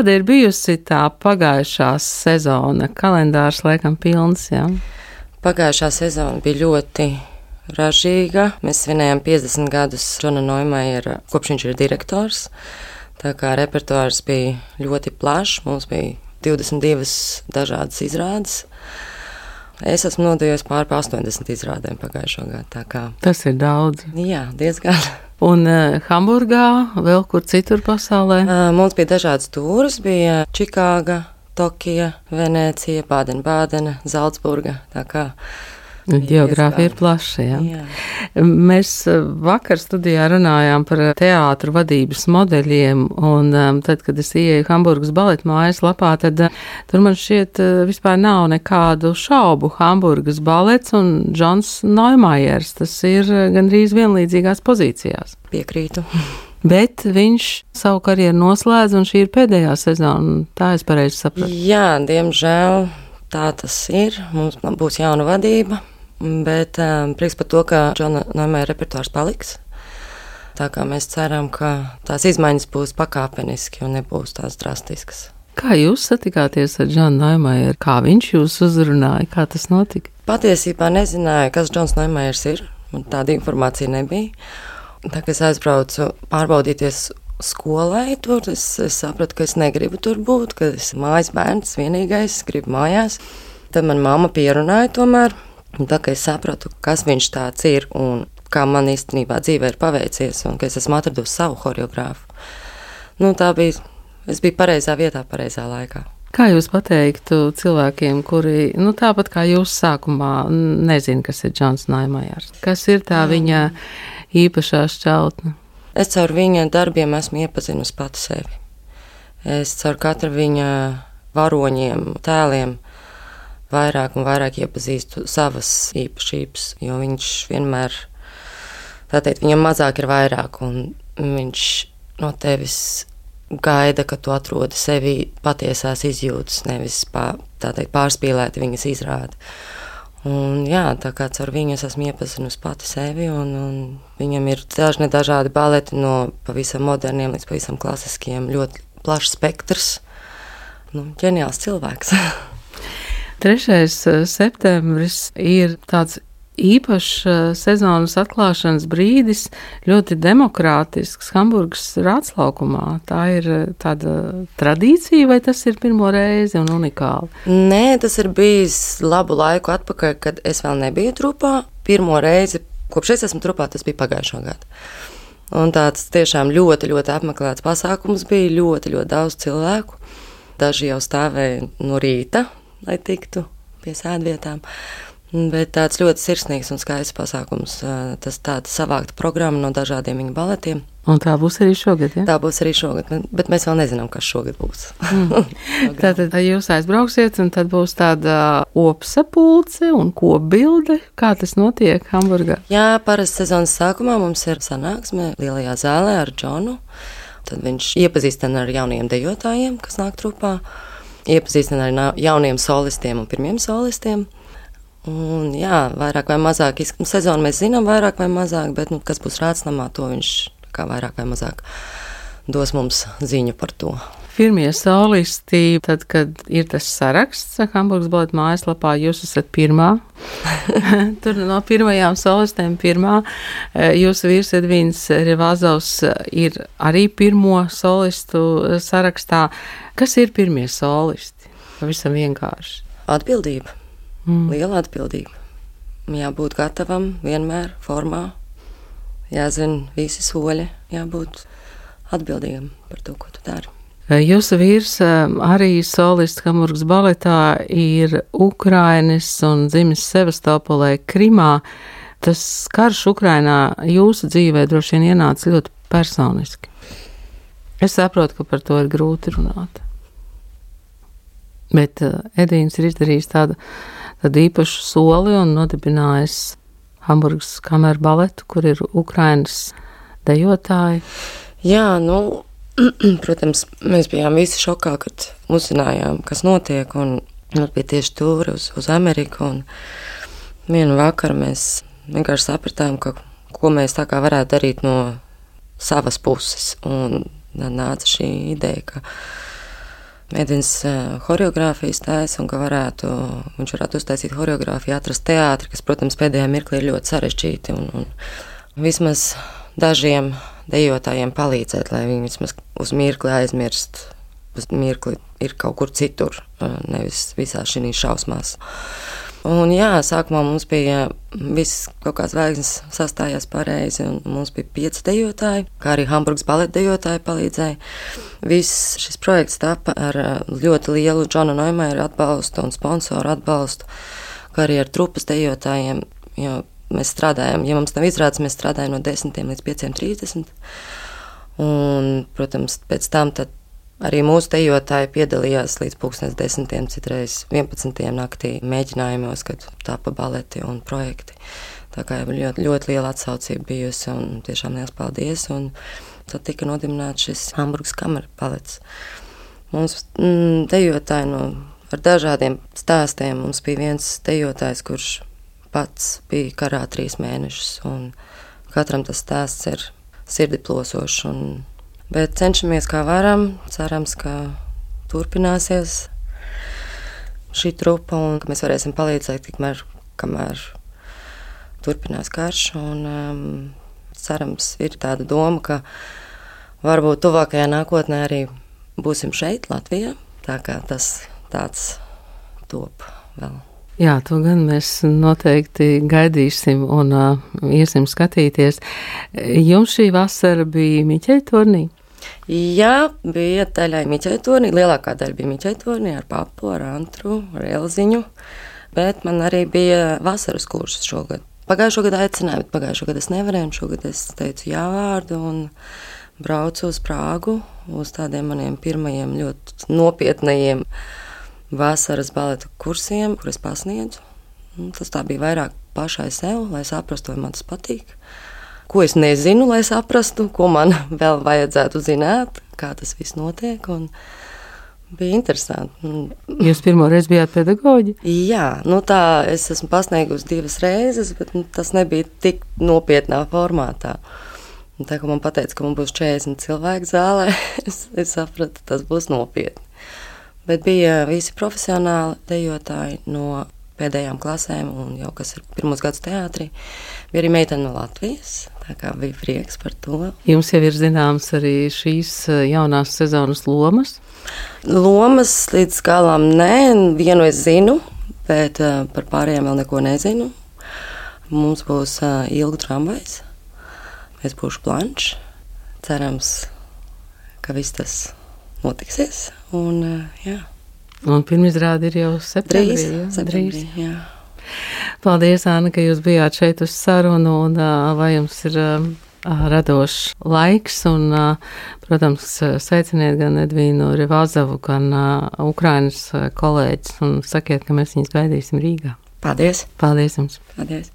Kāda ir bijusi tā pagājušā sezona? Kalendārs laikam pilns, jā. Pagājušā sezona bija ļoti ražīga. Mēs svinējām 50 gadus Džona Noimaiera, kopš viņš ir direktors. Tā kā repertuārs bija ļoti plašs, mums bija 22 dažādas izrādes. Es esmu nodevies pāri 80 izrādēm pagājušā gada. Tas ir daudz. Jā, diezgan. Un uh, Hamburgā, vēl kur citur pasaulē? Uh, mums bija dažādas tūris. Bija Čikāga, Tokija, Venecija, Bādena-Bādena, Zaldzburga. Tā kā Geogrāfija ir plaša. Jā. Jā. Mēs eh, vakar studijā runājām par teātru vadības modeļiem, un um, tad, kad es ieeju Hamburgas baleta mājas lapā, tad tur man šķiet vispār nav nekādu šaubu. Hamburgas balets un Džons Neumajers, tas ir gandrīz vienlīdzīgās pozīcijās. Piekrītu. Bet viņš savu karjeru noslēdz, un šī ir pēdējā sezona. Tā es pareizi sapratu. Jā, diemžēl tā tas ir. Mums būs jauna vadība. Bet um, prieks par to, ka Džona Noimēra repertuārs paliks. Tā kā mēs ceram, ka tās izmaiņas būs pakāpeniski un nebūs tās drastiskas. Kā jūs satikāties ar Džonu Noimēru? Kā viņš jūs uzrunāja? Kā tas notika? Patiesībā nezināju, kas Džons Noimērs ir. Man tāda informācija nebija. Tā kā es aizbraucu pārbaudīties skolai, tur es, es sapratu, ka es negribu tur būt, ka es esmu mājas bērns, vienīgais, gribu mājās. Tad man mamma pierunāja tomēr. Un tā kā es sapratu, kas viņš tāds ir un kā man īstenībā dzīvē ir paveicies, un ka es esmu atradusi savu choreogrāfu, nu, tā bija. Es biju pareizā vietā, pareizā laikā. Kā jūs pateiktu cilvēkiem, kuri, nu, tāpat kā jūs sākumā, nezina, kas ir Džons Naimajers? Kas ir tā viņa īpašā šķautne? Es caur viņa darbiem esmu iepazinusi pati sevi. Es caur katru viņa varoņiem, tēliem vairāk un vairāk iepazīstu savas īpašības, jo viņš vienmēr, tā teikt, viņam mazāk ir vairāk, un viņš no tevis gaida, ka tu atrodi sevi patiesās izjūtas, nevis pā, teikt, pārspīlēti viņas izrādi. Un, jā, tā kā ar viņu es esmu iepazinusi pati sevi, un, un viņam ir dažni dažādi baleti, no pavisam moderniem līdz pavisam klasiskiem, ļoti plašs spektrs. Nu, ģeniāls cilvēks. 3. Eh, septembris ir tāds īpašs eh, sezonas atklāšanas brīdis, ļoti demokrātisks Hamburgas rātslaukumā. Tā ir eh, tāda tradīcija, vai tas ir pirmo reizi un unikāli? Nē, tas ir bijis labu laiku atpakaļ, kad es vēl nebiju trupā. Pirmo reizi, kopš es esmu trupā, tas bija pagājušā gada. Un tāds tiešām ļoti, ļoti apmeklēts pasākums bija, ļoti, ļoti daudz cilvēku. Daži jau stāvēja no rīta, lai tiktu pie sēdvietām. Bet tāds ļoti sirsnīgs un skaists pasākums. Tas tāds savākta programma no dažādiem viņa baletiem. Un tā būs arī šogad. Ja? Tā būs arī šogad, bet mēs vēl nezinām, kas šogad būs. mm. Tātad jūs aizbrauksiet, un tad būs tāda opsapulce un kopbilde. Kā tas notiek Hamburgā? Jā, parasti sezonas sākumā mums ir sanāksme lielajā zālē ar Džonu. Tad viņš iepazīstina ar jauniem dejotājiem, kas nāk trupā iepazīstina ar jauniem solistiem un pirmiem solistiem. Un, jā, vairāk vai mazāk sezonu mēs zinām, vairāk vai mazāk, bet nu, kas būs rādsnamā, to viņš vairāk vai mazāk dos mums ziņu par to. Pirmie solisti, tad, kad ir tas saraksts Hamburgas baleta mājaslapā, jūs esat pirmā. Tur no pirmajām solistēm pirmā. Jūsu vīrs Edvīns Revazovs ir arī pirmo solistu sarakstā. Kas ir pirmie solisti? Pavisam vienkārši. Atbildība. Mm. Liela atbildība. Jābūt gatavam vienmēr formā. Jāzina visi soļi, jābūt atbildīgam par to, ko tu dari. Jūsu vīrs arī solists Hamburgas baletā ir Ukrainis un dzimis Sevastopolē, Krimā. Tas karš Ukrainā jūsu dzīvē droši vien ienāca ļoti personiski. Es saprotu, ka par to ir grūti runāt. Bet uh, Edvīns ir izdarījis tādu, tādu īpašu soli un nodibinājis Hamburgas kameru baletu, kur ir Ukrainas dejotāji. Jā, nu, protams, mēs bijām visi šokā, kad uzzinājām, kas notiek. Un mums bija tieši tūri uz, uz Ameriku. Vienu vakaru mēs vienkārši sapratām, ka, ko mēs tā kā varētu darīt no savas puses. Un nāca šī ideja, ka Edvins choreogrāfijas taisa un ka varētu, viņš varētu uztaisīt choreogrāfiju, atrast teātri, kas, protams, pēdējā mirklī ir ļoti sarežģīti un, un vismaz dažiem dejotājiem palīdzēt, lai viņi vismaz uz mirkli aizmirst, uz mirkli ir kaut kur citur, nevis visā šī šausmās. Un jā, sākumā mums bija viss kaut kāds zvaigznes sastājās pareizi, un mums bija pieci dejotāji, kā arī Hamburgas baleta dejotāji palīdzēja. Viss šis projekts tapa ar ļoti lielu Džona Noimēra atbalstu un sponsoru atbalstu, kā arī ar trupas dejotājiem, jo mēs strādājam, ja mums nav izrādes, mēs strādājam no 10 līdz 5.30. Un, protams, pēc tam Arī mūsu dejotāji piedalījās līdz 2010. citreiz 11. naktī mēģinājumos, kad tāpa baleti un projekti. Tā kā jau ļoti, ļoti liela atsaucība bijusi un tiešām liels paldies. Un tad tika nodibināts šis Hamburgas kamera balets. Mums mm, dejotāji no, ar dažādiem stāstiem. Mums bija viens dejotājs, kurš pats bija karā trīs mēnešus, un katram tas stāsts ir sirdi plosošs Bet cenšamies kā varam. Cerams, ka turpināsies šī trupa un ka mēs varēsim palīdzēt tikmēr, kamēr turpinās karš. Un, um, cerams, ir tāda doma, ka varbūt tuvākajā nākotnē arī būsim šeit, Latvijā. Tā kā tas tāds top vēl. Jā, to gan mēs noteikti gaidīsim un uh, iesim skatīties. Jums šī vasara bija Miķeļa turnī? Jā, bija daļai miķaitorni, lielākā daļa bija miķaitorni ar papu, ar antru, ar elziņu, bet man arī bija vasaras kursus šogad. Pagājušo gadu aicināju, bet pagājušo gadu es nevarēju, šogad es teicu jā vārdu un braucu uz Prāgu uz tādiem maniem pirmajiem ļoti nopietnajiem vasaras baleta kursiem, kurus pasniedzu. Un tas tā bija vairāk pašai sev, lai saprastu, vai man tas patīk ko es nezinu, lai saprastu, ko man vēl vajadzētu zināt, kā tas viss notiek. Un bija interesanti. Jūs pirmo reizi bijāt pedagoģi? Jā, nu tā es esmu pasniegusi divas reizes, bet nu, tas nebija tik nopietnā formātā. Un tā kā man teica, ka man būs 40 cilvēku zālē, es, es sapratu, tas būs nopietni. Bet bija visi profesionāli dejotāji no pēdējām klasēm, un jau kas ir pirmos gadus teātrī, bija arī meitene no Latvijas. Bija prieks par to. Jums jau ir zināms arī šīs eh, jaunās sezonas lomas? Lomas līdz galam nē, vienu es zinu, bet uh, par pārējiem vēl neko nezinu. Mums būs ilga tramvajs, es būšu planšs. Cerams, ka viss tas notiksies. Un, uh, jā. un pirmizrāde ir jau septembrī. Drīz, jā, septembrī, drīz. Jā. Paldies, Anna, ka jūs bijāt šeit uz sarunu un lai jums ir radošs laiks. Un, protams, sveiciniet gan Edvīnu Rivāzavu, gan Ukrainas kolēģis un sakiet, ka mēs viņus gaidīsim Rīgā. Paldies! Paldies jums! Paldies!